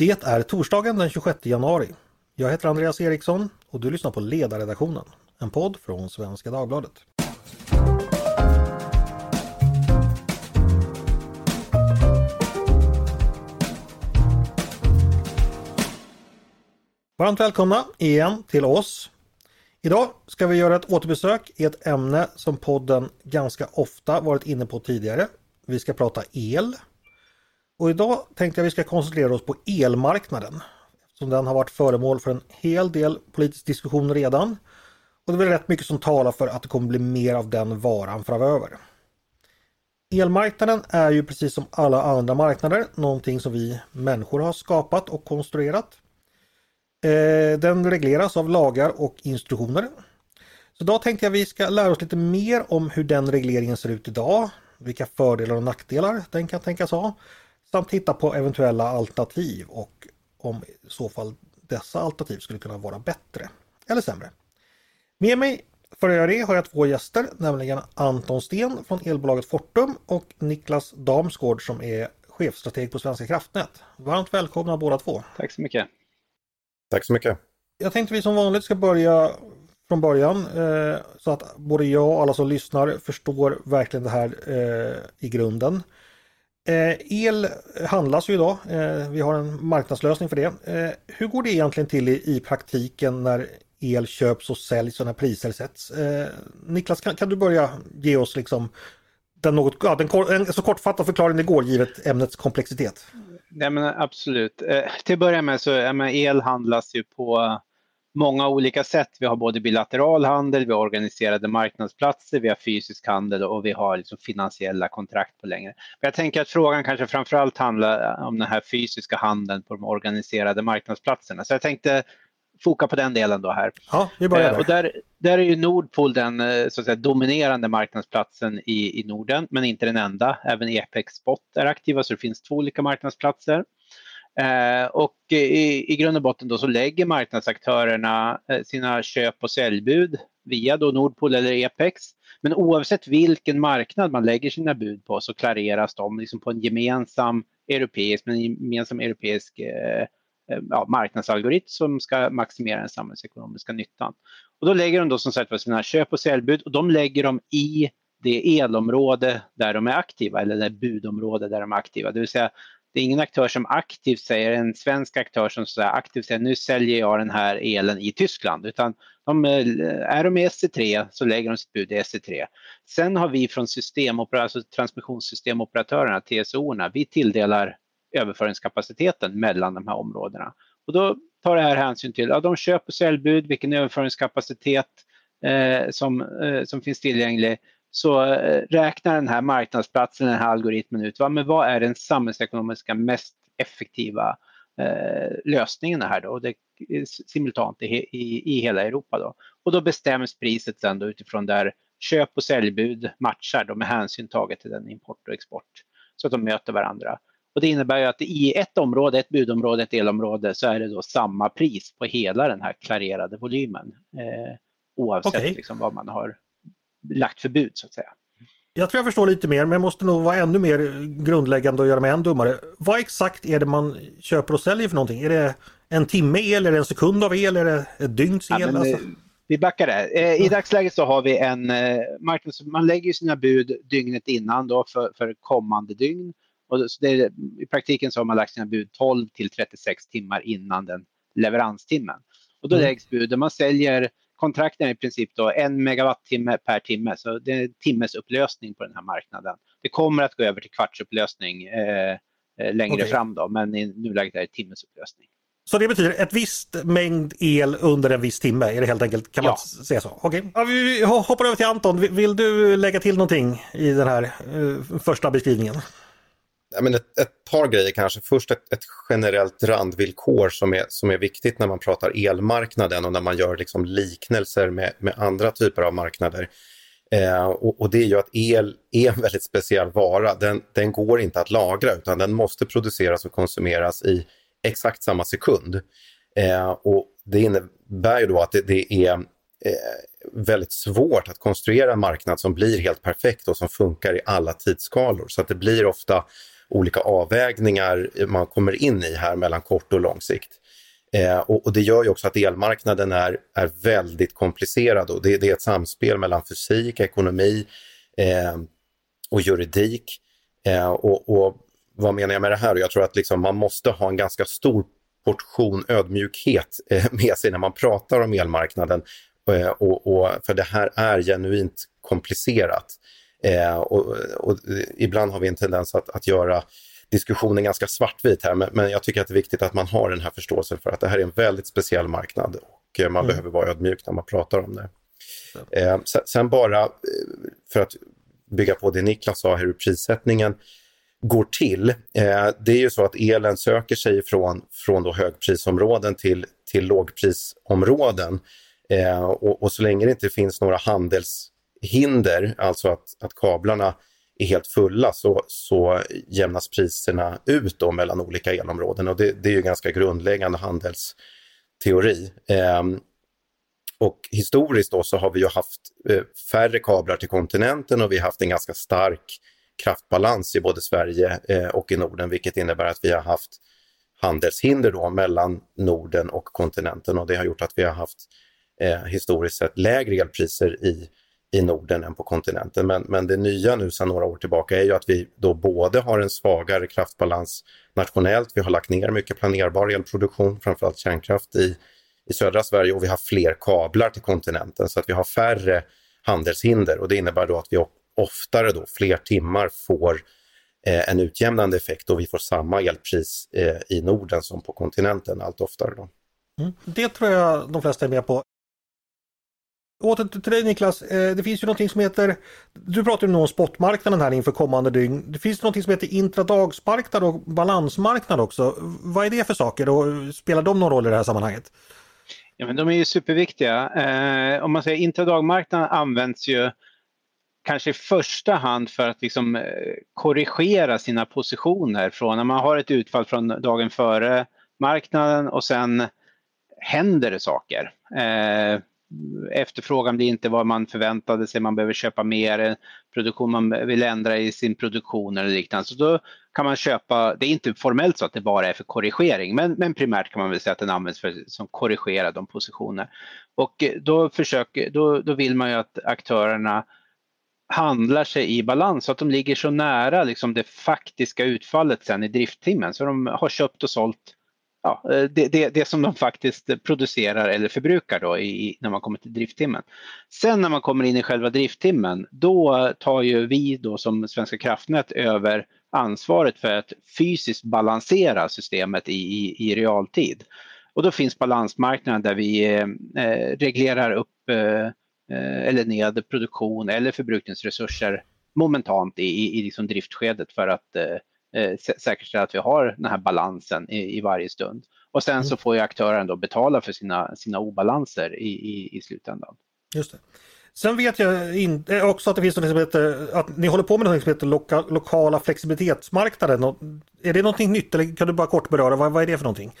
Det är torsdagen den 26 januari. Jag heter Andreas Eriksson och du lyssnar på Ledarredaktionen, en podd från Svenska Dagbladet. Varmt välkomna igen till oss. Idag ska vi göra ett återbesök i ett ämne som podden ganska ofta varit inne på tidigare. Vi ska prata el. Och idag tänkte jag vi ska koncentrera oss på elmarknaden. Som den har varit föremål för en hel del politisk diskussion redan. Och det är väl rätt mycket som talar för att det kommer bli mer av den varan framöver. Elmarknaden är ju precis som alla andra marknader någonting som vi människor har skapat och konstruerat. Eh, den regleras av lagar och instruktioner. Så idag tänkte jag vi ska lära oss lite mer om hur den regleringen ser ut idag, vilka fördelar och nackdelar den kan tänkas ha, samt titta på eventuella alternativ och om i så fall dessa alternativ skulle kunna vara bättre eller sämre. Med mig för att göra det har jag två gäster, nämligen Anton Sten från elbolaget Fortum och Niklas Damsgård som är chefstrateg på Svenska kraftnät. Varmt välkomna båda två! Tack så mycket! Tack så mycket. Jag tänkte vi som vanligt ska börja från början eh, så att både jag och alla som lyssnar förstår verkligen det här eh, i grunden. Eh, el handlas ju idag. Eh, vi har en marknadslösning för det. Eh, hur går det egentligen till i, i, praktiken när el köps och säljs och när priser sätts? Eh, Niklas, kan, kan, du börja ge oss liksom den något, ja, den, en så kortfattad förklaring det går givet ämnets komplexitet? Nej men absolut. Eh, till att börja med så ja, el handlas ju på många olika sätt. Vi har både bilateral handel, vi har organiserade marknadsplatser, vi har fysisk handel och vi har liksom finansiella kontrakt på längre. Men jag tänker att frågan kanske framförallt handlar om den här fysiska handeln på de organiserade marknadsplatserna. Så jag tänkte foka på den delen då här. Ja, vi börjar där. Och där, där är ju Nordpool den eh, så att säga, dominerande marknadsplatsen i, i Norden, men inte den enda. Även Epex Spot är aktiva, så det finns två olika marknadsplatser. Eh, och i, i grund och botten då så lägger marknadsaktörerna eh, sina köp och säljbud via då Nordpool eller Epex. Men oavsett vilken marknad man lägger sina bud på så klareras de liksom på en gemensam europeisk, men gemensam europeisk eh, eh, ja, marknadsalgoritm som ska maximera den samhällsekonomiska nyttan. Och då lägger de då som sagt sina köp och säljbud och de lägger dem i det elområde där de är aktiva eller det budområde där de är aktiva. Det vill säga det är ingen aktör som aktivt säger, en svensk aktör som så aktivt säger nu säljer jag den här elen i Tyskland utan de, eh, är de i SC3 så lägger de sitt bud i SC3. Sen har vi från systemoperatör, alltså transmissionssystemoperatörerna, TSO-erna, vi tilldelar överföringskapaciteten mellan de här områdena. Och då tar det här hänsyn till ja, de köp och säljbud, vilken överföringskapacitet eh, som, eh, som finns tillgänglig. Så eh, räknar den här marknadsplatsen, den här algoritmen ut, va, men vad är den samhällsekonomiska mest effektiva eh, lösningen här då? Det är simultant i, i, i hela Europa då. Och då bestäms priset sen då utifrån där köp och säljbud matchar då med hänsyn taget till den import och export så att de möter varandra. Och det innebär ju att i ett område, ett budområde, ett elområde så är det då samma pris på hela den här klarerade volymen. Eh, oavsett okay. liksom vad man har lagt för bud så att säga. Jag tror jag förstår lite mer men jag måste nog vara ännu mer grundläggande och göra mig än dummare. Vad exakt är det man köper och säljer för någonting? Är det en timme el, är det en sekund av el, är det ett dygns el? Ja, alltså... Eh, vi backar där. Eh, I dagsläget så har vi en eh, marknad, man lägger sina bud dygnet innan då för, för kommande dygn och det, I praktiken så har man lagt sina bud 12 till 36 timmar innan den leveranstimmen. Och då mm. läggs buden, man säljer kontrakten i princip då en megawattimme per timme, så det är timmesupplösning på den här marknaden. Det kommer att gå över till kvartsupplösning eh, eh längre okay. fram då, men i nuläget är det timmesupplösning. Så det betyder ett visst mängd el under en viss timme, är det helt enkelt, kan man ja. säga så? Okej, okay. ja, vi hoppar över till Anton. Vill du lägga till någonting i den här uh, första beskrivningen? Ja, men ett, ett, par grejer kanske. Först ett, ett, generellt randvillkor som är, som är viktigt när man pratar elmarknaden och när man gör liksom liknelser med, med andra typer av marknader. Eh, och, och, det är ju att el är en väldigt speciell vara. Den, den går inte att lagra utan den måste produceras och konsumeras i exakt samma sekund. Eh, och det innebär ju då att det, det är eh, väldigt svårt att konstruera en marknad som blir helt perfekt och som funkar i alla tidsskalor. Så att det blir ofta olika avvägningar man kommer in i här mellan kort och lång sikt. Eh, och, och, det gör ju också att elmarknaden är, är väldigt komplicerad och det, det är ett samspel mellan fysik, ekonomi eh, och juridik. Eh, och, och, vad menar jag med det här? Jag tror att liksom man måste ha en ganska stor portion ödmjukhet eh, med sig när man pratar om elmarknaden. Eh, och, och, för det här är genuint komplicerat. Eh, och, och, ibland har vi en tendens att, att göra diskussionen ganska svartvit här, men, men, jag tycker att det är viktigt att man har den här förståelsen för att det här är en väldigt speciell marknad och man mm. behöver vara ödmjuk när man pratar om det. Eh, sen bara för att bygga på det Niklas sa, hur prissättningen går till. Eh, det är ju så att elen söker sig från, från då högprisområden till, till lågprisområden. Eh, och, och, så länge det inte finns några hinder, alltså att, att kablarna är helt fulla, så, så jämnas priserna ut då mellan olika elområden. Och det, det är ju ganska grundläggande handelsteori. Eh, och historiskt då så har vi ju haft eh, färre kablar till kontinenten och vi har haft en ganska stark kraftbalans i både Sverige eh, och i Norden, vilket innebär att vi har haft handelshinder då mellan Norden och kontinenten och det har gjort att vi har haft eh, historiskt sett lägre elpriser i, i Norden än på kontinenten. Men, men det nya nu sedan några år tillbaka är ju att vi då både har en svagare kraftbalans nationellt, vi har lagt ner mycket planerbar elproduktion, framförallt kärnkraft i, i södra Sverige och vi har fler kablar till kontinenten så att vi har färre handelshinder och det innebär då att vi oftare då, fler timmar, får eh, en utjämnande effekt och vi får samma elpris eh, i Norden som på kontinenten allt oftare. Då. Mm. Det tror jag de flesta är med på. Åter till dig Niklas, eh, det finns ju någonting som heter, du pratar ju om spotmarknaden här inför kommande dygn. Det finns någonting som heter intradagsmarknad och balansmarknad också. Vad är det för saker och spelar de någon roll i det här sammanhanget? Ja, men de är ju superviktiga. Eh, om man säger intradagmarknaden används ju kanske i första hand för att liksom eh, korrigera sina positioner från när man har ett utfall från dagen före marknaden och sen händer det saker. Eh, efterfrågan blir inte vad man förväntade sig, man behöver köpa mer, produktion, man vill ändra i sin produktion eller liknande. Så då kan man köpa, det är inte formellt så att det bara är för korrigering, men, men primärt kan man väl säga att den används för som korrigera de positioner. Och då, försöker, då, då vill man ju att aktörerna handlar sig i balans så att de ligger så nära liksom det faktiska utfallet sen i drifttimmen. Så de har köpt och sålt ja, eh, det, det, det som de faktiskt producerar eller förbrukar då i, när man kommer till drifttimmen. Sen när man kommer in i själva drifttimmen då tar ju vi då som Svenska kraftnät över ansvaret för att fysiskt balansera systemet i, i, i realtid. Och då finns balansmarknaden där vi eh, eh reglerar upp eh, eh, eller ned produktion eller förbrukningsresurser momentant i, i, i liksom driftskedet för att eh, eh säkerställa att vi har den här balansen i, i varje stund. Och sen så mm. får ju aktören då betala för sina, sina obalanser i, i, i slutändan. Just det. Sen vet jag in, eh, också att det finns något som heter, att ni håller på med något som heter loka, lokala flexibilitetsmarknaden. Är det någonting nytt eller kan du bara kort beröra, vad, vad är det för någonting?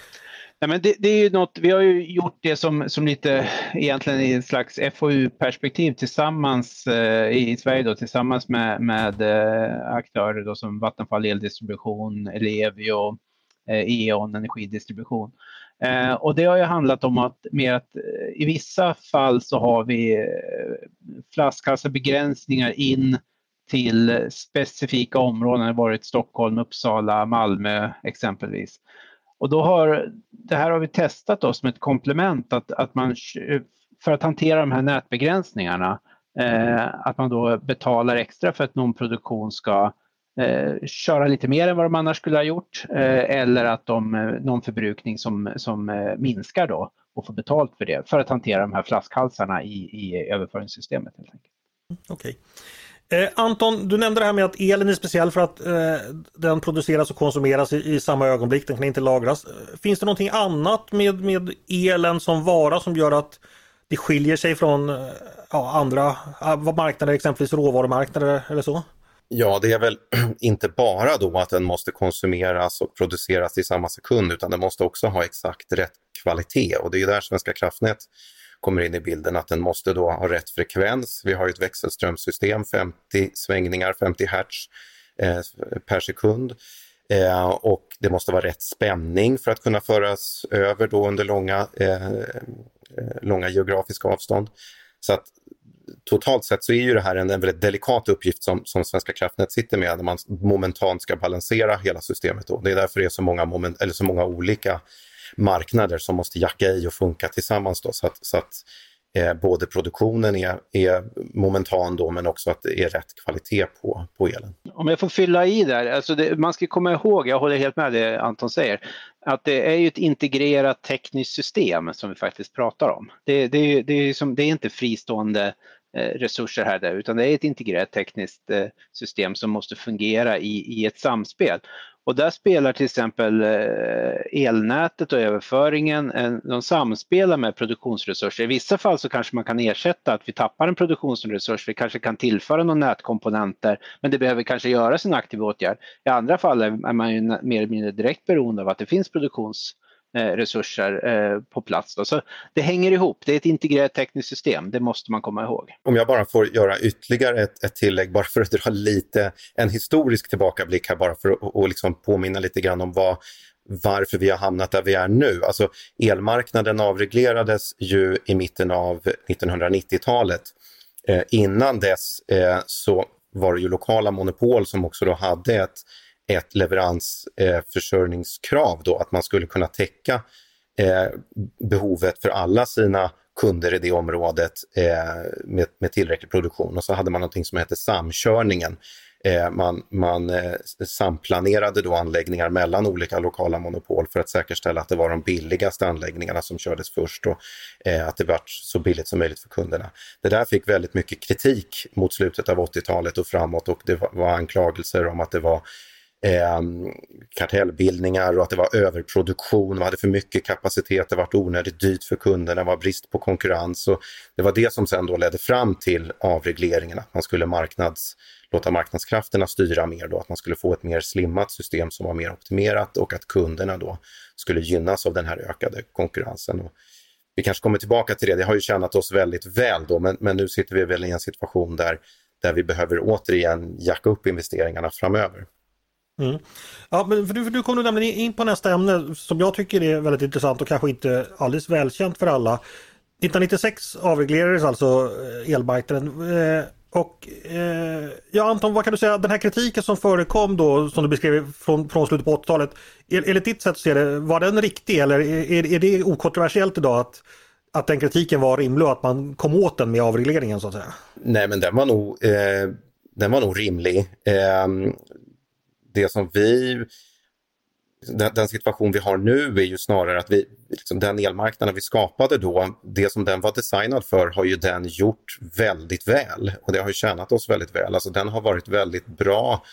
Nej, men det, det, är ju något, vi har ju gjort det som, som lite egentligen i ett slags FoU-perspektiv tillsammans eh, i Sverige då, tillsammans med, med eh, aktörer då, som Vattenfall Eldistribution, Ellevio, eh, E.ON Energidistribution. Eh, och det har ju handlat om att, mer att eh, i vissa fall så har vi eh, flaskhalsar, begränsningar in till specifika områden, det har varit Stockholm, Uppsala, Malmö exempelvis. Och då har, det här har vi testat då som ett komplement att, att man för att hantera de här nätbegränsningarna eh, att man då betalar extra för att någon produktion ska eh, köra lite mer än vad de annars skulle ha gjort eh, eller att de, eh, någon förbrukning som, som eh, minskar då och får betalt för det för att hantera de här flaskhalsarna i, i överföringssystemet. Helt enkelt. Okay. Eh, Anton, du nämnde det här med att elen är speciell för att eh, den produceras och konsumeras i, i, samma ögonblick. Den kan inte lagras. Eh, finns det någonting annat med, med elen som vara som gör att det skiljer sig från eh, ja, andra eh, marknader, exempelvis råvarumarknader eller så? Ja, det är väl inte bara då att den måste konsumeras och produceras i samma sekund utan den måste också ha exakt rätt kvalitet och det är där Svenska kraftnät kommer in i bilden att den måste då ha rätt frekvens. Vi har ju ett växelströmssystem, 50 svängningar, 50 hertz eh, per sekund. Eh, och det måste vara rätt spänning för att kunna föras över då under långa, eh, eh långa geografiska avstånd. Så att totalt sett så är ju det här en, en väldigt delikat uppgift som, som Svenska kraftnät sitter med när man momentant ska balansera hela systemet. Då. Det är därför det är så många, moment, eller så många olika marknader som måste jacka i och funka tillsammans. Då, så att, så att eh, både produktionen är, är momentan då, men också att det är rätt kvalitet på, på elen. Om jag får fylla i där, alltså det, man ska komma ihåg, jag håller helt med det Anton säger, att det är ju ett integrerat tekniskt system som vi faktiskt pratar om. Det, det, det, är, som, det är inte fristående eh, resurser här där, utan det är ett integrerat tekniskt eh, system som måste fungera i, i ett samspel. Och där spelar till exempel eh, elnätet och överföringen, de samspelar med produktionsresurser. I vissa fall så kanske man kan ersätta att vi tappar en produktionsresurs, vi kanske kan tillföra några nätkomponenter, men det behöver kanske göras en aktiv åtgärd. I andra fall är man ju mer eller mindre direkt beroende av att det finns produktions Eh, resurser eh, på plats. Då. Så det hänger ihop, det är ett integrerat tekniskt system, det måste man komma ihåg. Om jag bara får göra ytterligare ett, ett tillägg, bara för att dra lite, en historisk tillbakablick här bara för att och liksom påminna lite grann om vad, varför vi har hamnat där vi är nu. Alltså elmarknaden avreglerades ju i mitten av 1990-talet. Eh, innan dess eh, så var det ju lokala monopol som också då hade ett ett leveransförsörjningskrav eh, då, att man skulle kunna täcka eh, behovet för alla sina kunder i det området eh, med, med tillräcklig produktion. Och så hade man någonting som hette samkörningen. Eh, man man eh, samplanerade då anläggningar mellan olika lokala monopol för att säkerställa att det var de billigaste anläggningarna som kördes först och eh, att det var så billigt som möjligt för kunderna. Det där fick väldigt mycket kritik mot slutet av 80-talet och framåt och det var, var anklagelser om att det var eh, kartellbildningar och att det var överproduktion, man hade för mycket kapacitet, det var onödigt dyrt för kunderna, det var brist på konkurrens. Och det var det som sen då ledde fram till avregleringen, att man skulle marknads, låta marknadskrafterna styra mer då, att man skulle få ett mer slimmat system som var mer optimerat och att kunderna då skulle gynnas av den här ökade konkurrensen. Och vi kanske kommer tillbaka till det, det har ju tjänat oss väldigt väl då, men, men nu sitter vi väl i en situation där, där vi behöver återigen jacka upp investeringarna framöver. Mm. Ja, men för du, för du kommer nämligen in på nästa ämne som jag tycker är väldigt intressant och kanske inte alldeles välkänt för alla. 1996 avreglerades alltså eh, elmarknaden. Eh, och eh, ja Anton, vad kan du säga, den här kritiken som förekom då som du beskrev från, från slutet på 80-talet. Enligt ditt sätt att se det, var den riktig eller är, är det okontroversiellt idag att, att den kritiken var rimlig och att man kom åt den med avregleringen så att säga? Nej men den var nog, eh, den var nog rimlig. Eh, det som vi den, den, situation vi har nu är ju snarare att vi, liksom den elmarknaden vi skapade då, det som den var designad för har ju den gjort väldigt väl och det har ju tjänat oss väldigt väl. Alltså den har varit väldigt bra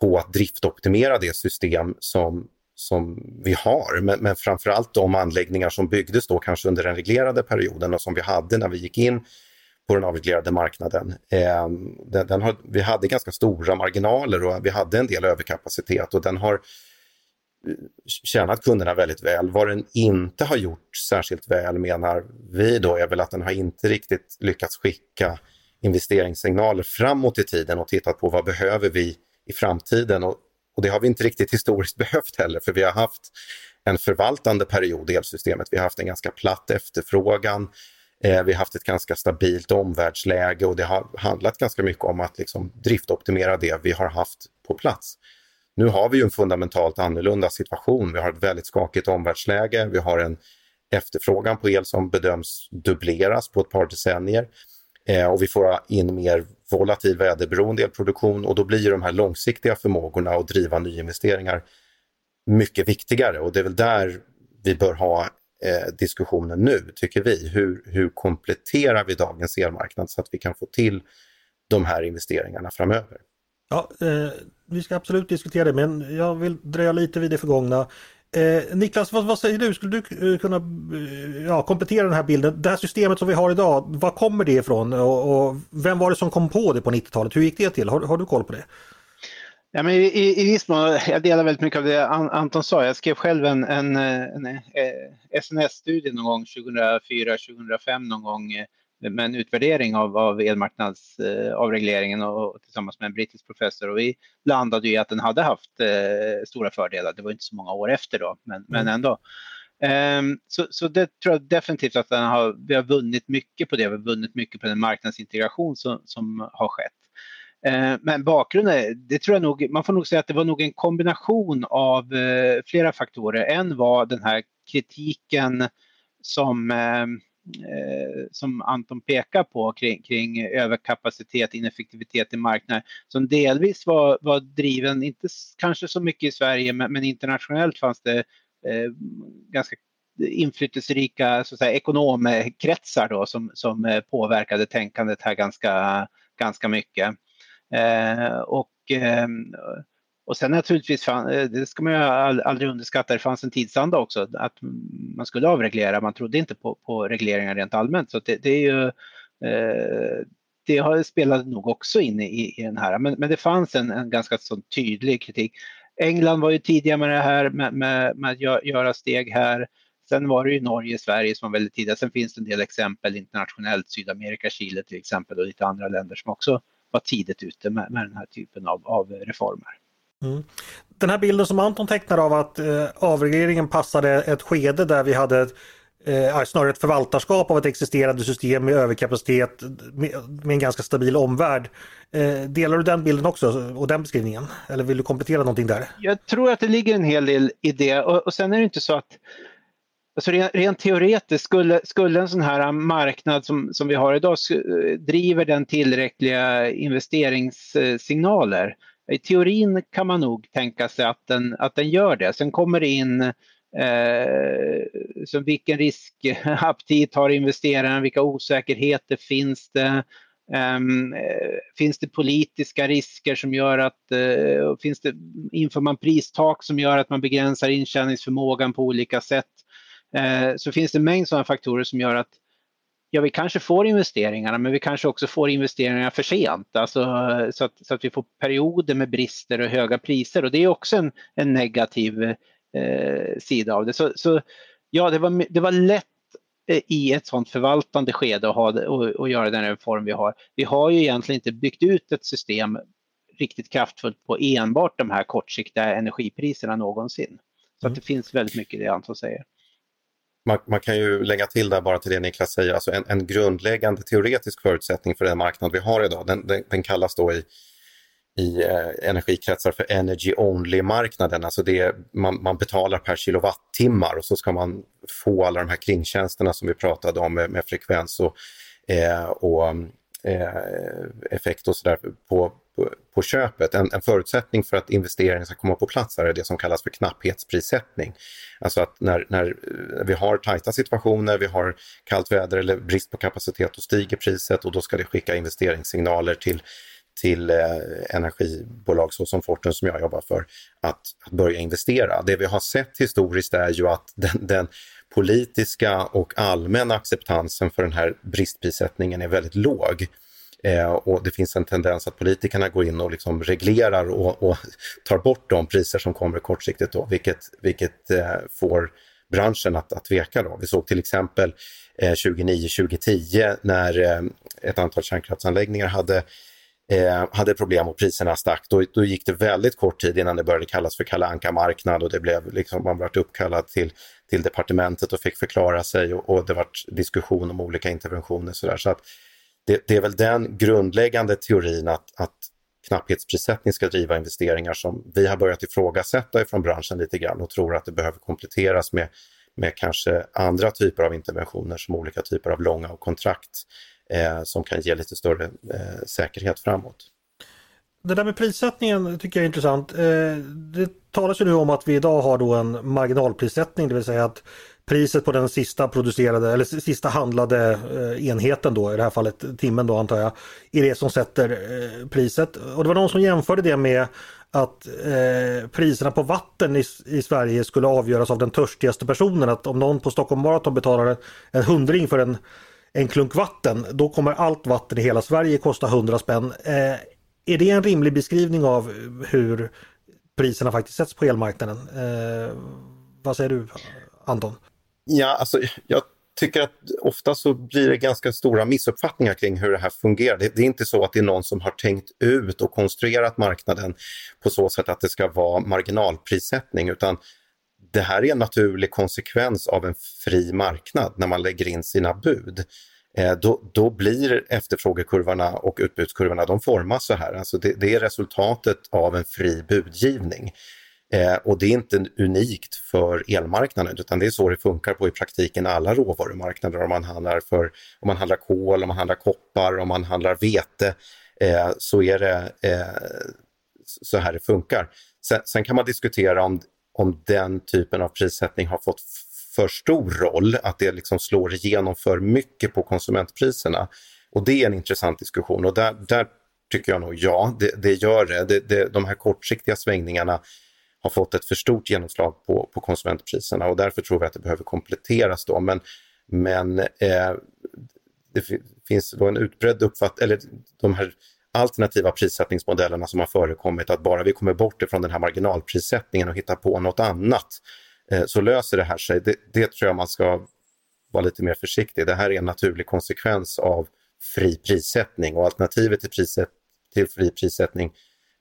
på att driftoptimera det system som, som vi har. Men, men framförallt de anläggningar som byggdes då kanske under den reglerade perioden och som vi hade när vi gick in på den avreglerade marknaden. Eh, den, den har, vi hade ganska stora marginaler och vi hade en del överkapacitet och den har eh, tjänat kunderna väldigt väl. Vad den inte har gjort särskilt väl menar vi då är väl att den har inte riktigt lyckats skicka investeringssignaler framåt i tiden och tittat på vad behöver vi i framtiden och, och det har vi inte riktigt historiskt behövt heller för vi har haft en förvaltande period i elsystemet. Vi har haft en ganska platt efterfrågan. Eh, vi har haft ett ganska stabilt omvärldsläge och det har handlat ganska mycket om att liksom driftoptimera det vi har haft på plats. Nu har vi ju en fundamentalt annorlunda situation. Vi har ett väldigt skakigt omvärldsläge. Vi har en efterfrågan på el som bedöms dubbleras på ett par decennier. Eh, och vi får in mer volatil väderberoende elproduktion och då blir de här långsiktiga förmågorna att driva nyinvesteringar mycket viktigare och det är väl där vi bör ha eh, diskussionen nu, tycker vi. Hur, hur kompletterar vi dagens elmarknad så att vi kan få till de här investeringarna framöver? Ja, eh, vi ska absolut diskutera det, men jag vill dröja lite vid det förgångna. Eh, Niklas, vad, vad, säger du? Skulle du eh, kunna eh, ja, komplettera den här bilden? Det här systemet som vi har idag, var kommer det ifrån och, och vem var det som kom på det på 90-talet? Hur gick det till? Har, har du koll på det? Ja, men i, i viss mån, jag delar väldigt mycket av det Anton sa. Jag skrev själv en, en, en, en SNS-studie någon gång 2004-2005 någon gång med en utvärdering av, av elmarknadsavregleringen eh, och, och tillsammans med en brittisk professor och vi landade i att den hade haft eh, stora fördelar. Det var inte så många år efter då, men, mm. men ändå. Um, så, så det tror jag definitivt att den har, vi har vunnit mycket på det. Vi har vunnit mycket på den marknadsintegration som, som har skett. Eh, men bakgrunden, det tror jag nog, man får nog säga att det var nog en kombination av eh, flera faktorer. En var den här kritiken som eh, som Anton pekar på kring, kring överkapacitet, ineffektivitet i marknaden som delvis var, var driven, inte kanske så mycket i Sverige men, men internationellt fanns det eh, ganska inflytelserika så att säga, ekonomkretsar då, som, som påverkade tänkandet här ganska, ganska mycket. Eh, och eh, och sen naturligtvis, eh, det ska man ju aldrig underskatta, det fanns en tidsanda också att man skulle avreglera. Man trodde inte på, på regleringar rent allmänt. Så det, det är ju, eh, det har spelat nog också in i, i den här, men, men det fanns en, en ganska sån tydlig kritik. England var ju tidiga med det här med, med, med att göra steg här. Sen var det ju Norge, Sverige som var väldigt tidiga. Sen finns det en del exempel internationellt, Sydamerika, Chile till exempel och lite andra länder som också var tidigt ute med, med den här typen av, av reformer. Mm. Den här bilden som Anton tecknar av att eh, avregleringen passade ett skede där vi hade eh, snarare ett förvaltarskap av ett existerande system med överkapacitet med, med en ganska stabil omvärld. Eh, delar du den bilden också och den beskrivningen? Eller vill du komplettera någonting där? Jag tror att det ligger en hel del i det och, och sen är det inte så att Alltså rent, rent teoretiskt, skulle, skulle en sån här marknad som, som vi har idag, eh, driver den tillräckliga investeringssignaler i teorin kan man nog tänka sig att den, att den gör det. Sen kommer det in eh, så vilken riskaptit har investeraren, vilka osäkerheter finns det? Um, finns det politiska risker som gör att, uh, finns det, inför man pristak som gör att man begränsar intjäningsförmågan på olika sätt? Uh, så finns det en mängd sådana faktorer som gör att ja, vi kanske får investeringarna men vi kanske också får investeringarna för sent. Alltså, så, att, så att vi får perioder med brister och höga priser och det är också en, en negativ eh, sida av det. Så, så ja, det var, det var lätt eh, i ett sådant förvaltande skede att ha och, och göra den reform vi har. Vi har ju egentligen inte byggt ut ett system riktigt kraftfullt på enbart de här kortsiktiga energipriserna någonsin. Så mm. att det finns väldigt mycket i det Anton säger man, man, kan ju lägga till där bara till det Niklas säger, alltså en, en grundläggande teoretisk förutsättning för den marknad vi har idag, den, den, den kallas då i, i eh, energikretsar för energy only-marknaden. Alltså det, man, man, betalar per kilowattimmar och så ska man få alla de här kringtjänsterna som vi pratade om med, med frekvens och, eh, och mm, Eh, effekt och sådär på, på, köpet. En, en, förutsättning för att investeringen ska komma på plats är det som kallas för knapphetsprissättning. Alltså att när, när eh, vi har tajta situationer, vi har kallt väder eller brist på kapacitet, då stiger priset och då ska det skicka investeringssignaler till till eh, energibolag såsom Fortum som jag jobbar för att, att, börja investera. Det vi har sett historiskt är ju att den, den politiska och allmänna acceptansen för den här bristprissättningen är väldigt låg. Eh, och det finns en tendens att politikerna går in och liksom reglerar och, och tar bort de priser som kommer kortsiktigt då, vilket, vilket eh, får branschen att, att tveka. Då. Vi såg till exempel eh, 2009-2010 när eh, ett antal kärnkraftsanläggningar hade eh, hade problem och priserna stack, då, då gick det väldigt kort tid innan det började kallas för kalanka marknad och det blev liksom, man blev uppkallad till, till departementet och fick förklara sig och, och det var diskussion om olika interventioner. Så, där. så att det, det, är väl den grundläggande teorin att, att knapphetsprissättning ska driva investeringar som vi har börjat ifrågasätta ifrån branschen lite grann och tror att det behöver kompletteras med, med kanske andra typer av interventioner som olika typer av långa och kontrakt eh, som kan ge lite större eh, säkerhet framåt. Det där med prissättningen tycker jag är intressant. Eh, det talas ju nu om att vi idag har då en marginalprissättning, det vill säga att priset på den sista producerade eller sista handlade eh, enheten då, i det här fallet timmen då antar jag, är det som sätter eh, priset. Och det var någon som jämförde det med att eh, priserna på vatten i, i, Sverige skulle avgöras av den törstigaste personen. Att om någon på Stockholm Marathon betalar en hundring för en, en klunk vatten, då kommer allt vatten i hela Sverige kosta 100 spänn. Eh, är det en rimlig beskrivning av hur priserna faktiskt sätts på elmarknaden? Eh, vad säger du Anton? Ja, alltså jag tycker att ofta så blir det ganska stora missuppfattningar kring hur det här fungerar. Det, det, är inte så att det är någon som har tänkt ut och konstruerat marknaden på så sätt att det ska vara marginalprissättning utan det här är en naturlig konsekvens av en fri marknad när man lägger in sina bud. Eh, då, då, blir efterfrågekurvorna och utbudskurvorna, de formas så här. Alltså det, det är resultatet av en fri budgivning. Eh, och det är inte unikt för elmarknaden utan det är så det funkar på i praktiken alla råvarumarknader. Om man handlar, för, om man handlar kol, om man handlar koppar, om man handlar vete eh, så är det eh, så här det funkar. Sen, sen, kan man diskutera om, om den typen av prissättning har fått för stor roll, att det liksom slår igenom för mycket på konsumentpriserna. Och det är en intressant diskussion och där, där tycker jag nog ja, det, det gör det. det, det de här kortsiktiga svängningarna har fått ett för stort genomslag på, på konsumentpriserna och därför tror vi att det behöver kompletteras då. Men, men eh, det finns då en utbredd uppfattning, eller de här alternativa prissättningsmodellerna som har förekommit, att bara vi kommer bort ifrån den här marginalprissättningen och hittar på något annat Eh, så löser det här sig. Det, det tror jag man ska vara lite mer försiktig. Det här är en naturlig konsekvens av fri prissättning och alternativet till, prissätt, till fri prissättning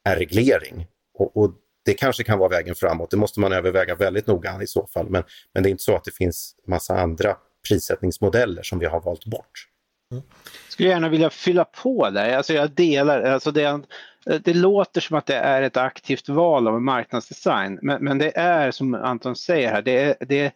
är reglering. Och, och det kanske kan vara vägen framåt. Det måste man överväga väldigt noga i så fall. Men, men det är inte så att det finns massa andra prissättningsmodeller som vi har valt bort. Mm. Skulle gärna vilja fylla på där. Alltså jag delar, alltså det, det låter som att det är ett aktivt val av marknadsdesign men, men det är som Anton säger här, det är, det,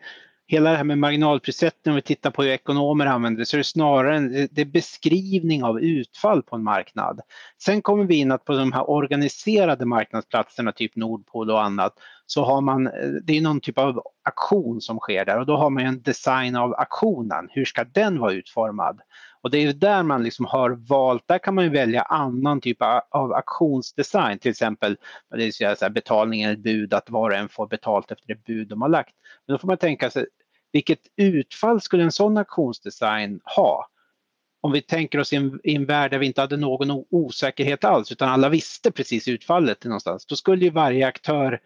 hela det här med marginalprissättning, om vi tittar på hur ekonomer använder det, så är det snarare en det är beskrivning av utfall på en marknad. Sen kommer vi in att på de här organiserade marknadsplatserna, typ Nordpol och annat, så har man, eh, det är någon typ av aktion som sker där och då har man en design av aktionen. Hur ska den vara utformad? Och det är där man liksom har valt, där kan man ju välja annan typ av auktionsdesign, till exempel det så här, betalning eller bud, att var och en får betalt efter det bud de har lagt. Men då får man tänka sig, vilket utfall skulle en sån auktionsdesign ha? Om vi tänker oss i en, i en värld där vi inte hade någon osäkerhet alls utan alla visste precis utfallet någonstans, då skulle ju varje aktör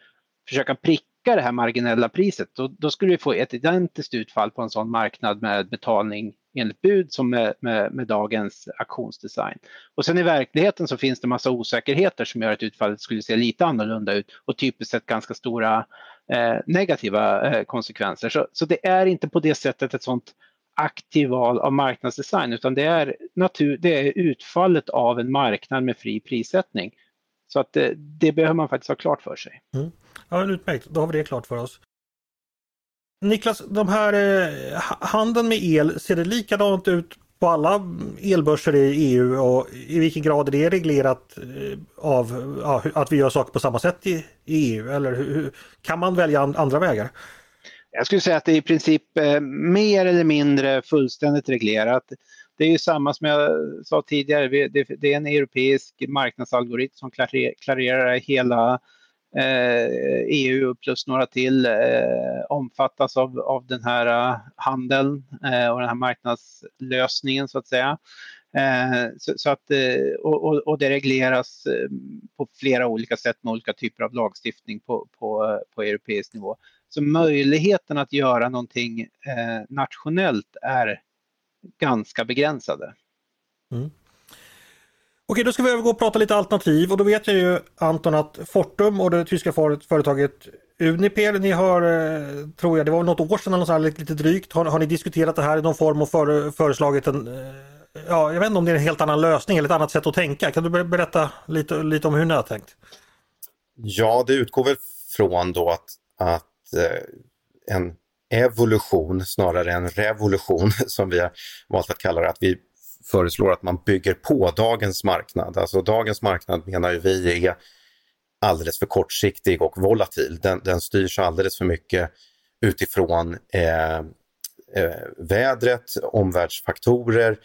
försöka pricka det här marginella priset. Då, då skulle vi få ett identiskt utfall på en sån marknad med betalning enligt bud som med, med, med, dagens auktionsdesign. Och sen i verkligheten så finns det massa osäkerheter som gör att utfallet skulle se lite annorlunda ut och typiskt sett ganska stora eh, negativa eh, konsekvenser. Så, så det är inte på det sättet ett sånt aktivt val av marknadsdesign utan det är, natur, det är utfallet av en marknad med fri prissättning. Så att det, det behöver man faktiskt ha klart för sig. Mm. Ja, utmärkt, då har vi det klart för oss. Niklas, de här eh, handeln med el, ser det likadant ut på alla elbörser i EU och i vilken grad är det reglerat eh, av ja, att vi gör saker på samma sätt i, i EU? Eller hur, kan man välja andra vägar? Jag skulle säga att det är i princip eh, mer eller mindre fullständigt reglerat. Det är ju samma som jag sa tidigare, det, är en europeisk marknadsalgoritm som klarerar hela eh, EU plus några till eh, omfattas av, av den här eh, handeln och den här marknadslösningen så att säga. Så, så att, och, och, det regleras på flera olika sätt med olika typer av lagstiftning på, på, på europeisk nivå. Så möjligheten att göra någonting nationellt är ganska begränsade. Mm. Okej, då ska vi övergå och prata lite alternativ och då vet jag ju Anton att Fortum och det tyska företaget Uniper, ni har, eh, tror jag, det var något år sedan eller här, lite drygt, har, har ni diskuterat det här i någon form och för, föreslagit en, eh, ja, jag vet inte om det är en helt annan lösning eller ett annat sätt att tänka. Kan du berätta lite, lite om hur ni har tänkt? Ja, det utgår väl från då att, att eh, en evolution snarare än revolution som vi har valt att kalla det, att vi föreslår att man bygger på dagens marknad. Alltså dagens marknad menar ju vi är alldeles för kortsiktig och volatil. Den, den styrs alldeles för mycket utifrån eh, eh, vädret, omvärldsfaktorer,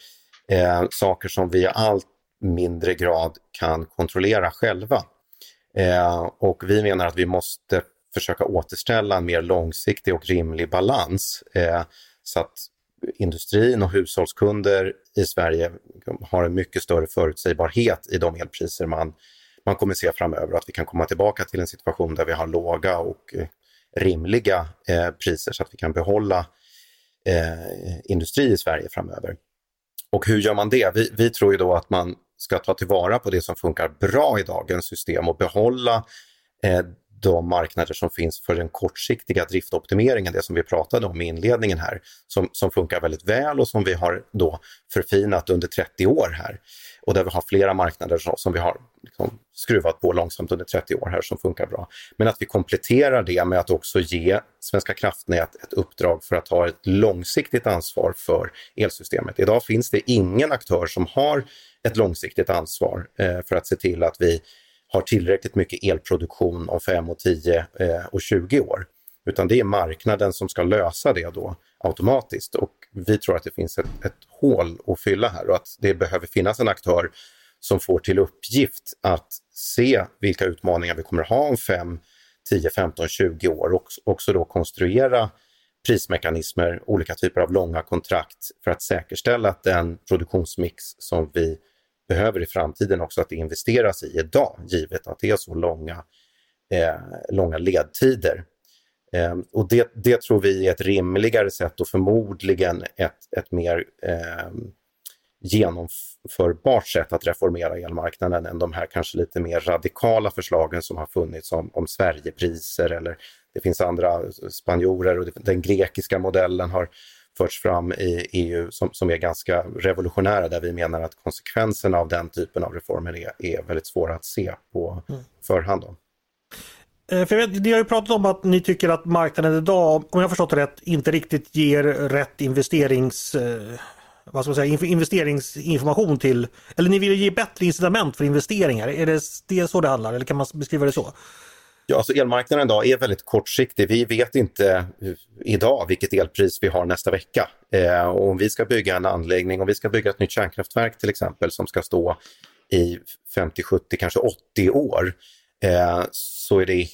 eh, saker som vi i allt mindre grad kan kontrollera själva. Eh, och vi menar att vi måste försöka återställa en mer långsiktig och rimlig balans eh, så att industrin och hushållskunder i Sverige har en mycket större förutsägbarhet i de elpriser man, man kommer se framöver. Att vi kan komma tillbaka till en situation där vi har låga och eh, rimliga eh, priser så att vi kan behålla eh, industri i Sverige framöver. Och hur gör man det? Vi, vi tror ju då att man ska ta tillvara på det som funkar bra i dagens system och behålla eh, de marknader som finns för den kortsiktiga driftoptimeringen, det som vi pratade om i inledningen här, som, som funkar väldigt väl och som vi har då förfinat under 30 år här. Och där vi har flera marknader som, som vi har liksom skruvat på långsamt under 30 år här som funkar bra. Men att vi kompletterar det med att också ge Svenska kraftnät ett uppdrag för att ha ett långsiktigt ansvar för elsystemet. Idag finns det ingen aktör som har ett långsiktigt ansvar eh, för att se till att vi har tillräckligt mycket elproduktion om 5 och 10 eh, och 20 år. Utan det är marknaden som ska lösa det då automatiskt och vi tror att det finns ett, ett hål att fylla här och att det behöver finnas en aktör som får till uppgift att se vilka utmaningar vi kommer ha om 5, 10, 15, 20 år och också då konstruera prismekanismer, olika typer av långa kontrakt för att säkerställa att den produktionsmix som vi behöver i framtiden också att det investeras i idag, givet att det är så långa, eh, långa ledtider. Eh, och det, det, tror vi är ett rimligare sätt och förmodligen ett, ett mer eh, genomförbart sätt att reformera elmarknaden än de här kanske lite mer radikala förslagen som har funnits om, om Sverigepriser eller det finns andra spanjorer och den grekiska modellen har förts fram i EU som, som är ganska revolutionära där vi menar att konsekvenserna av den typen av reformer är, är väldigt svåra att se på mm. förhand. Då. Eh, för vet, ni har ju pratat om att ni tycker att marknaden idag, om jag förstått det rätt, inte riktigt ger rätt investerings eh, vad ska man säga, investeringsinformation till, eller ni vill ge bättre incitament för investeringar. Är det, det så det handlar eller kan man beskriva det så? Ja, alltså elmarknaden idag är väldigt kortsiktig. Vi vet inte eh, idag vilket elpris vi har nästa vecka. Eh, och om vi ska bygga en anläggning, om vi ska bygga ett nytt kärnkraftverk till exempel som ska stå i 50, 70, kanske 80 år, eh, så är det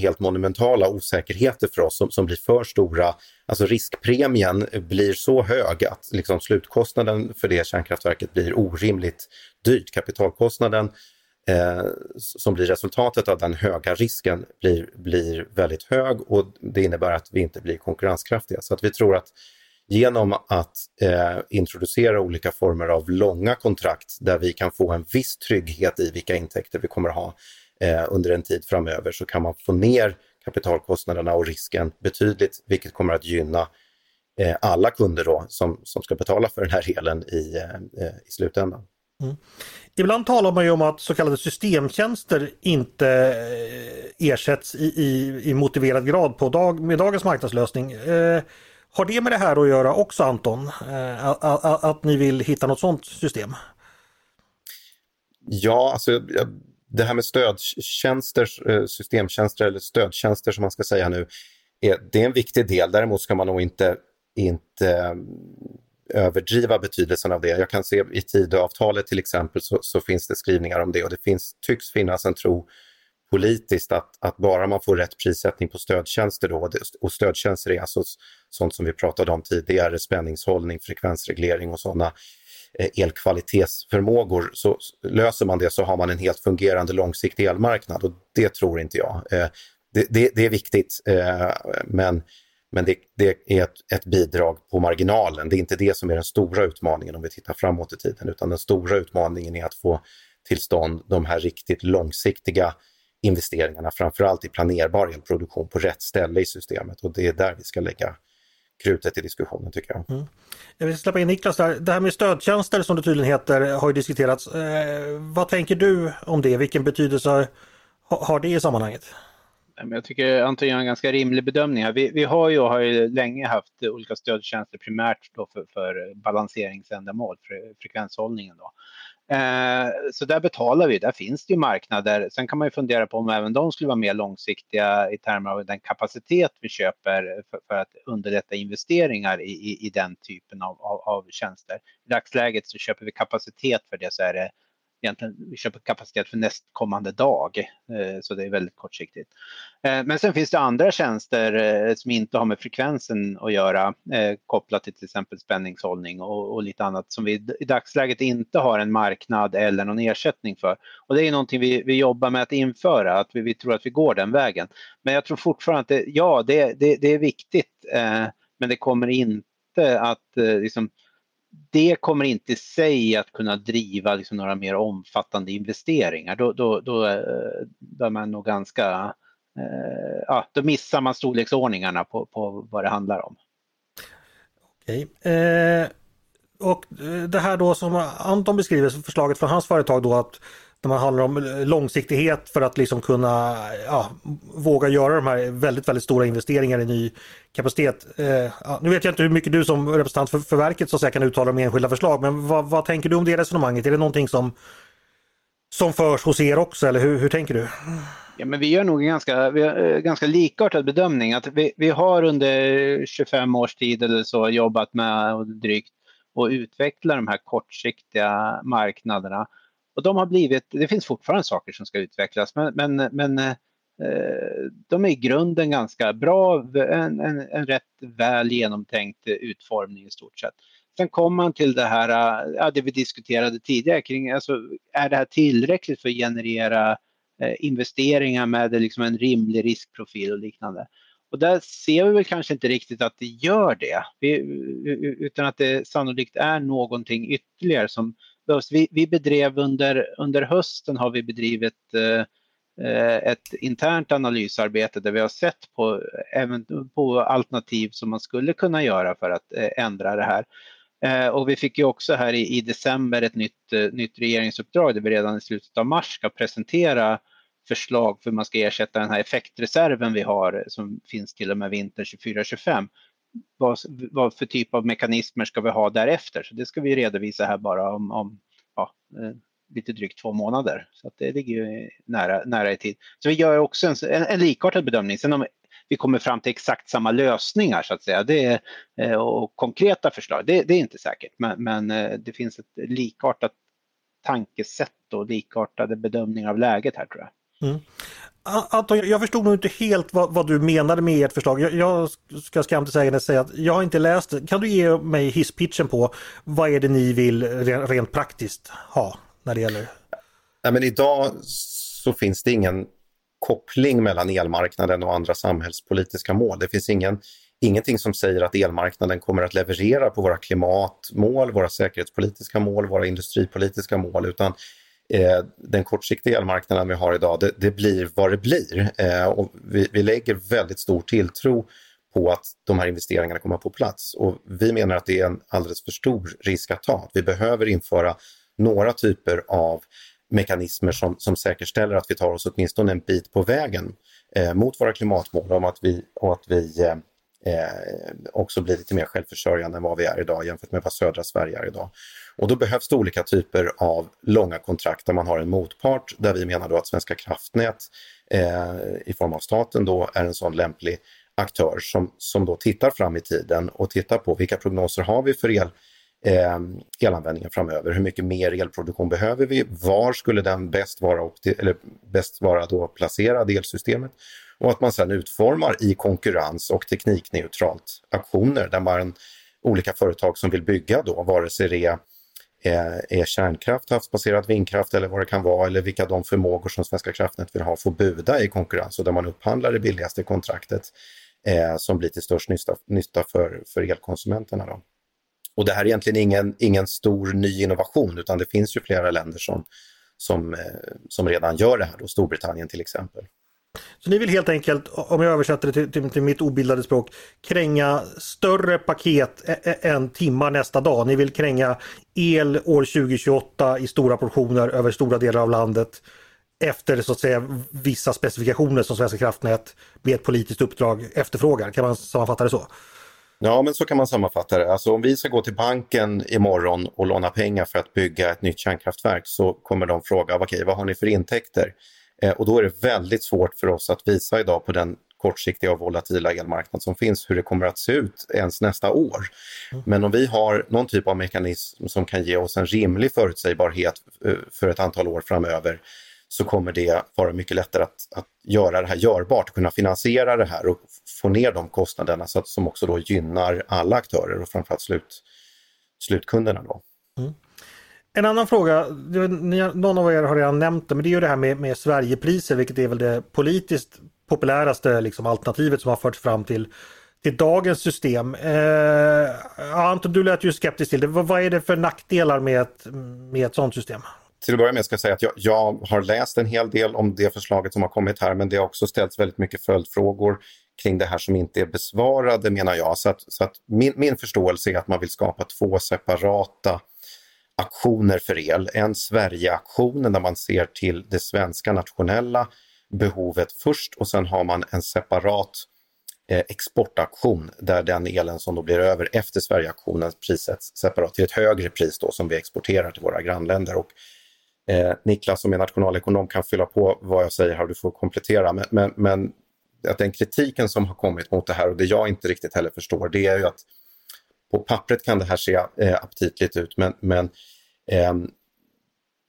helt monumentala osäkerheter för oss som, som blir för stora. Alltså riskpremien blir så hög att liksom slutkostnaden för det kärnkraftverket blir orimligt dyrt. Kapitalkostnaden eh, som blir resultatet av den höga risken blir, blir väldigt hög och det innebär att vi inte blir konkurrenskraftiga. Så att vi tror att genom att eh, introducera olika former av långa kontrakt där vi kan få en viss trygghet i vilka intäkter vi kommer ha eh, under en tid framöver så kan man få ner kapitalkostnaderna och risken betydligt, vilket kommer att gynna eh, alla kunder då som, som ska betala för den här elen i, eh, i slutändan. Mm. Ibland talar man ju om att så kallade systemtjänster inte eh, ersätts i, i, i motiverad grad på dag, med dagens marknadslösning. Eh, har det med det här att göra också Anton? Eh, att, att, att, ni vill hitta något sådant system? Ja, alltså det här med stödtjänster, eh, systemtjänster eller stödtjänster som man ska säga nu, är, det är en viktig del. Däremot ska man nog inte, inte överdriva betydelsen av det. Jag kan se i Tidöavtalet till exempel så, så, finns det skrivningar om det och det finns, tycks finnas en tro politiskt att, att bara man får rätt prissättning på stödtjänster då, och stödtjänster är alltså sånt som vi pratade om tidigare, spänningshållning, frekvensreglering och sådana eh, elkvalitetsförmågor. Så löser man det så har man en helt fungerande långsiktig elmarknad och det tror inte jag. Eh, det, det, det är viktigt eh, men men det, det är ett, ett, bidrag på marginalen. Det är inte det som är den stora utmaningen om vi tittar framåt i tiden, utan den stora utmaningen är att få till stånd de här riktigt långsiktiga investeringarna, framförallt i planerbar elproduktion på rätt ställe i systemet och det är där vi ska lägga krutet i diskussionen tycker jag. Mm. Jag vill släppa in Niklas där. Det här med stödtjänster som det tydligen heter har ju diskuterats. Eh, vad tänker du om det? Vilken betydelse har det i sammanhanget? Jag tycker Anton gör en ganska rimlig bedömning här. Vi, vi har, ju, har ju länge haft olika stödtjänster primärt då för, för balanseringsändamål, för frekvenshållningen. Då. Eh, så där betalar vi, där finns det ju marknader. Sen kan man ju fundera på om även de skulle vara mer långsiktiga i termer av den kapacitet vi köper för, för att underlätta investeringar i, i, i den typen av, av, av, tjänster. I dagsläget så köper vi kapacitet för det så är det egentligen vi köper kapacitet för nästkommande dag. Eh, så det är väldigt kortsiktigt. Eh, men sen finns det andra tjänster eh, som inte har med frekvensen att göra kopplat till till exempel spänningshållning och, och lite annat som vi i dagsläget inte har en marknad eller någon ersättning för. Och det är någonting vi, vi jobbar med att införa, att vi, vi tror att vi går den vägen. Men jag tror fortfarande att det, ja, det, det, det är viktigt men det kommer inte att liksom, det kommer inte i sig att kunna driva liksom, några mer omfattande investeringar. Då, då, då, eh, då är man nog ganska, eh, ja, då missar man storleksordningarna på, på vad det handlar om. Okej. Eh, och eh, det här då som Anton beskriver, förslaget från hans företag då att när man handlar om långsiktighet för att liksom kunna ja, våga göra de här väldigt, väldigt stora investeringar i ny kapacitet. Eh, nu vet jag inte hur mycket du som representant för, för verket så att säga, kan uttala om enskilda förslag, men vad, vad, tänker du om det resonemanget? Är det någonting som, som förs hos er också eller hur, hur tänker du? Ja, men vi gör nog en ganska, vi eh, ganska likartad bedömning. Att vi, vi har under 25 års tid eller så jobbat med drygt och utveckla de här kortsiktiga marknaderna och de har blivit, det finns fortfarande saker som ska utvecklas men, men, men eh, de är i grunden ganska bra, en, en, en rätt väl genomtänkt utformning i stort sett. Sen kommer man till det här, eh, ja, det vi diskuterade tidigare kring, alltså, är det här tillräckligt för att generera eh, investeringar med eh, liksom en rimlig riskprofil och liknande. Och där ser vi väl kanske inte riktigt att det gör det, vi, utan att det sannolikt är någonting ytterligare som behövs. Vi, vi bedrev under, under hösten har vi bedrivit eh, eh, ett internt analysarbete där vi har sett på, även på alternativ som man skulle kunna göra för att eh, ändra det här. Eh, och vi fick ju också här i, i december ett nytt, eh, nytt regeringsuppdrag där vi redan i slutet av mars ska presentera förslag för hur man ska ersätta den här effektreserven vi har som finns till och med vintern 24-25. Vad, vad, för typ av mekanismer ska vi ha därefter? Så det ska vi redovisa här bara om, om ja, eh, lite drygt två månader. Så att det ligger ju nära, nära i tid. Så vi gör också en, en, en likartad bedömning. Sen om vi kommer fram till exakt samma lösningar så att säga det eh, och konkreta förslag, det, det är inte säkert. Men, men, eh, det finns ett likartat tankesätt och likartade bedömningar av läget här tror jag. Mm. Anton, jag förstod nog inte helt vad, vad, du menade med ert förslag. Jag, jag ska till sägandes säga att jag har inte läst det. Kan du ge mig hisspitchen på vad är det ni vill rent, praktiskt ha när det gäller? Nej, men idag så finns det ingen koppling mellan elmarknaden och andra samhällspolitiska mål. Det finns ingen, ingenting som säger att elmarknaden kommer att leverera på våra klimatmål, våra säkerhetspolitiska mål, våra industripolitiska mål, utan eh, den kortsiktiga elmarknaden vi har idag, det, det blir vad det blir. Eh, och vi, vi, lägger väldigt stor tilltro på att de här investeringarna kommer på plats. Och vi menar att det är en alldeles för stor risk att ta. Vi behöver införa några typer av mekanismer som, som säkerställer att vi tar oss åtminstone en bit på vägen eh, mot våra klimatmål om att vi, och att vi eh, eh, också blir lite mer självförsörjande än vad vi är idag jämfört med vad södra Sverige är idag. Och då behövs det olika typer av långa kontrakt där man har en motpart där vi menar då att Svenska kraftnät eh, i form av staten då är en sån lämplig aktör som, som då tittar fram i tiden och tittar på vilka prognoser har vi för el, eh, elanvändningen framöver? Hur mycket mer elproduktion behöver vi? Var skulle den bäst vara, eller bäst vara då placerad i elsystemet? Och att man sedan utformar i konkurrens och teknikneutralt aktioner där man olika företag som vill bygga då, vare sig det är, är kärnkraft, havsbaserad vindkraft eller vad det kan vara, eller vilka de förmågor som Svenska kraftnät vill ha, får buda i konkurrens och där man upphandlar det billigaste kontraktet eh, som blir till störst nytta, nytta för, för elkonsumenterna. Då. Och det här är egentligen ingen, ingen stor ny innovation utan det finns ju flera länder som, som, eh, som redan gör det här, då, Storbritannien till exempel. Så ni vill helt enkelt, om jag översätter det till, till, till mitt obildade språk, kränga större paket än timmar nästa dag. Ni vill kränga el år 2028 i stora portioner över stora delar av landet efter så att säga vissa specifikationer som Svenska kraftnät med ett politiskt uppdrag efterfrågar. Kan man sammanfatta det så? Ja, men så kan man sammanfatta det. Alltså om vi ska gå till banken imorgon och låna pengar för att bygga ett nytt kärnkraftverk så kommer de fråga, okej, okay, vad har ni för intäkter? Eh, och då är det väldigt svårt för oss att visa idag på den kortsiktiga och volatila elmarknad som finns hur det kommer att se ut ens nästa år. Mm. Men om vi har någon typ av mekanism som kan ge oss en rimlig förutsägbarhet eh, för ett antal år framöver så kommer det vara mycket lättare att, att göra det här görbart, kunna finansiera det här och få ner de kostnaderna så att, som också då gynnar alla aktörer och framförallt slut, slutkunderna. Då. Mm. En annan fråga, någon av er har redan nämnt det, men det är ju det här med, med Sverigepriser, vilket är väl det politiskt populäraste liksom, alternativet som har förts fram till, till dagens system. Eh, Anton, du lät ju skeptisk till det. Vad, vad är det för nackdelar med ett, med ett sådant system? Till att börja med ska jag säga att jag, jag, har läst en hel del om det förslaget som har kommit här men det har också ställts väldigt mycket följdfrågor kring det här som inte är besvarade menar jag. Så att, så att min, min förståelse är att man vill skapa två separata aktioner för el. En Sverigeaktion där man ser till det svenska nationella behovet först och sen har man en separat eh, exportaktion där den elen som då blir över efter Sverigeaktionen prissätts separat till ett högre pris då som vi exporterar till våra grannländer. Och, eh, Niklas som är nationalekonom kan fylla på vad jag säger här och du får komplettera. Men, men, men att den kritiken som har kommit mot det här och det jag inte riktigt heller förstår det är ju att på pappret kan det här se eh, aptitligt ut men, men eh,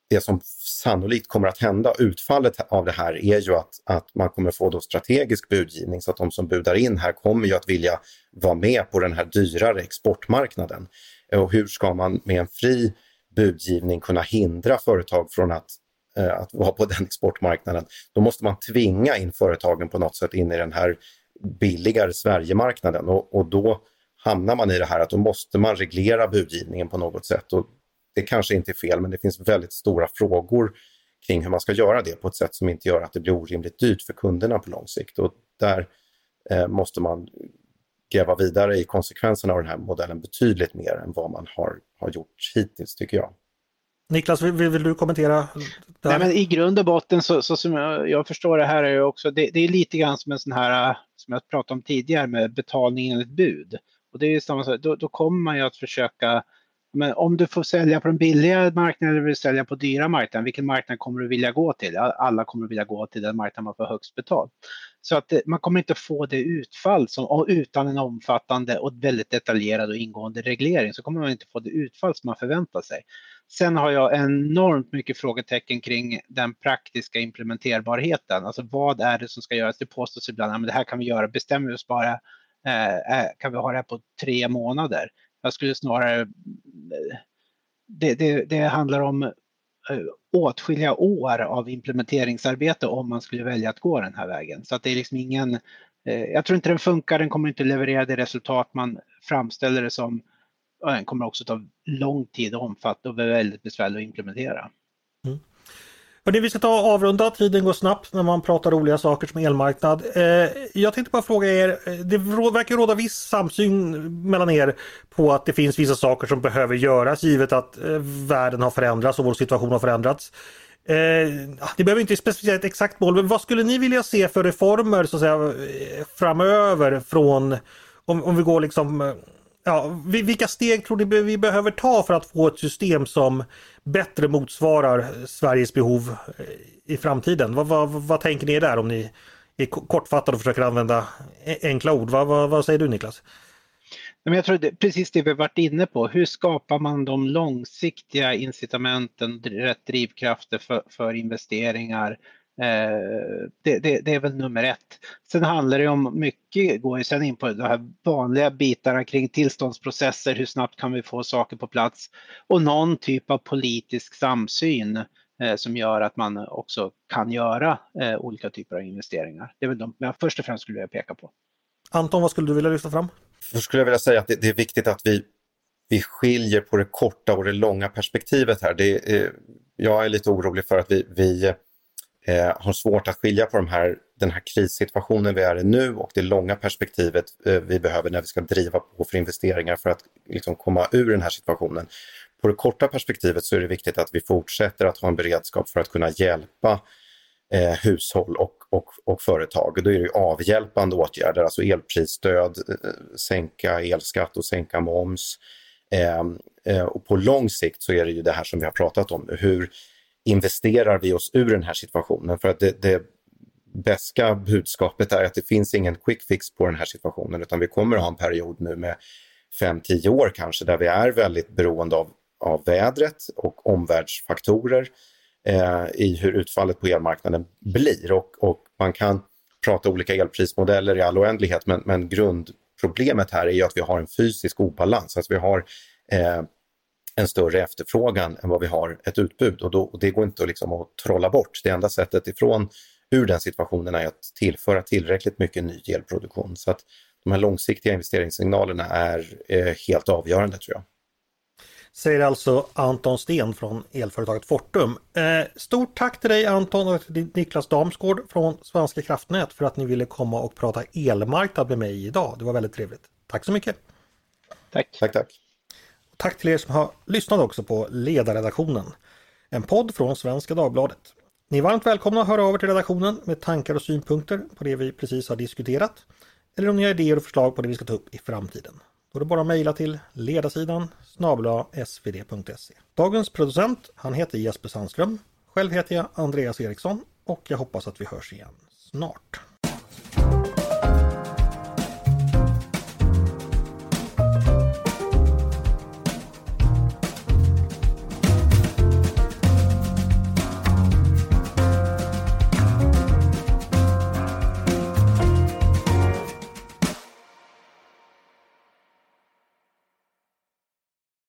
det som sannolikt kommer att hända, utfallet av det här är ju att, att man kommer få då strategisk budgivning så att de som budar in här kommer ju att vilja vara med på den här dyrare exportmarknaden. Och hur ska man med en fri budgivning kunna hindra företag från att, eh, att vara på den exportmarknaden? Då måste man tvinga in företagen på något sätt in i den här billigare Sverigemarknaden och, och då hamnar man i det här att då måste man reglera budgivningen på något sätt. Och det kanske inte är fel, men det finns väldigt stora frågor kring hur man ska göra det på ett sätt som inte gör att det blir orimligt dyrt för kunderna på lång sikt. Och där eh, måste man gräva vidare i konsekvenserna av den här modellen betydligt mer än vad man har, har gjort hittills, tycker jag. Niklas, vill, vill du kommentera? Nej, men I grund och botten så, så som jag, jag, förstår det här är ju också, det, det, är lite grann som en sån här, som jag pratade om tidigare med betalning enligt bud. Och det är samma sak, då, då kommer man ju att försöka men om du får sälja på den billiga marknaden eller vill sälja på dyra marknaden, vilken marknad kommer du vilja gå till? Alla kommer vilja gå till den marknad man får högst betalt. Så att eh, man kommer inte få det utfall som, utan en omfattande och väldigt detaljerad och ingående reglering så kommer man inte få det utfall som man förväntar sig. Sen har jag enormt mycket frågetecken kring den praktiska implementerbarheten. Alltså vad är det som ska göras? Det påstås ibland att det här kan vi göra, bestämmer vi oss bara, Eh, eh, kan vi ha det här på tre månader? Jag skulle snarare... Eh, det, det, det handlar om åtskilliga år av implementeringsarbete om man skulle välja att gå den här vägen. Så att det är liksom ingen... Jag tror inte den funkar, den kommer inte leverera det resultat man framställer det som. Den kommer också ta lång tid att omfatta och vara väldigt besvärlig att implementera. Mm. Hörrni, vi ska ta avrunda, tiden går snabbt när man pratar roliga saker som elmarknad. Eh, jag tänkte bara fråga er, eh, det verkar råda viss samsyn mellan er på att det finns vissa saker som behöver göras givet att eh, världen har förändrats och vår situation har förändrats. Eh, ah, det behöver inte specificera ett exakt mål, men vad skulle ni vilja se för reformer så att säga, eh, framöver från, om, om vi går liksom eh, Ja, vilka steg tror ni vi behöver ta för att få ett system som bättre motsvarar Sveriges behov eh, i framtiden? Vad, vad, vad tänker ni där om ni är kortfattade och försöker använda e-, enkla ord? Vad, vad, vad säger du Niklas? jag tror det, precis det vi varit inne på. Hur skapar man de långsiktiga incitamenten, rätt drivkrafter för, för investeringar det, det, det, är väl nummer ett. Sen handlar det om mycket, går ju sen in på de här vanliga bitarna kring tillståndsprocesser, hur snabbt kan vi få saker på plats och någon typ av politisk samsyn eh, som gör att man också kan göra eh, olika typer av investeringar. Det är väl de jag först och främst skulle vilja peka på. Anton, vad skulle du vilja lyfta fram? Först skulle jag vilja säga att det, det är viktigt att vi, vi skiljer på det korta och det långa perspektivet här. Det är, jag är lite orolig för att vi, vi eh, har svårt att skilja på de här, den här krissituationen vi är i nu och det långa perspektivet eh, vi behöver när vi ska driva på för investeringar för att liksom, komma ur den här situationen. På det korta perspektivet så är det viktigt att vi fortsätter att ha en beredskap för att kunna hjälpa eh, hushåll och, och, och företag. Då är det avhjälpande åtgärder, alltså elprisstöd, eh, sänka elskatt och sänka moms. Eh, eh, och på lång sikt så är det ju det här som vi har pratat om, hur investerar vi oss ur den här situationen? För att det, det bästa budskapet är att det finns ingen quick fix på den här situationen utan vi kommer att ha en period nu med 5-10 år kanske där vi är väldigt beroende av, av vädret och omvärldsfaktorer eh, i hur utfallet på elmarknaden blir. Och, och, man kan prata olika elprismodeller i all oändlighet men, men grundproblemet här är ju att vi har en fysisk obalans. Alltså vi har eh, en större efterfrågan än vad vi har ett utbud och, då, och det går inte att, liksom att trolla bort. Det enda sättet ifrån ur den situationen är att tillföra tillräckligt mycket ny elproduktion. Så att de här långsiktiga investeringssignalerna är eh, helt avgörande tror jag. Säger alltså Anton Sten från elföretaget Fortum. Eh, stort tack till dig Anton och till Niklas Damsgård från Svenska kraftnät för att ni ville komma och prata elmarknad med mig idag. Det var väldigt trevligt. Tack så mycket! Tack! Tack, tack! Tack till er som har lyssnat också på Ledarredaktionen. En podd från Svenska Dagbladet. Ni är varmt välkomna att höra över till redaktionen med tankar och synpunkter på det vi precis har diskuterat. Eller om ni har idéer och förslag på det vi ska ta upp i framtiden. Då är det bara att mejla till ledarsidan snabla svd.se. Dagens producent, han heter Jesper Sandström. Själv heter jag Andreas Eriksson och jag hoppas att vi hörs igen snart.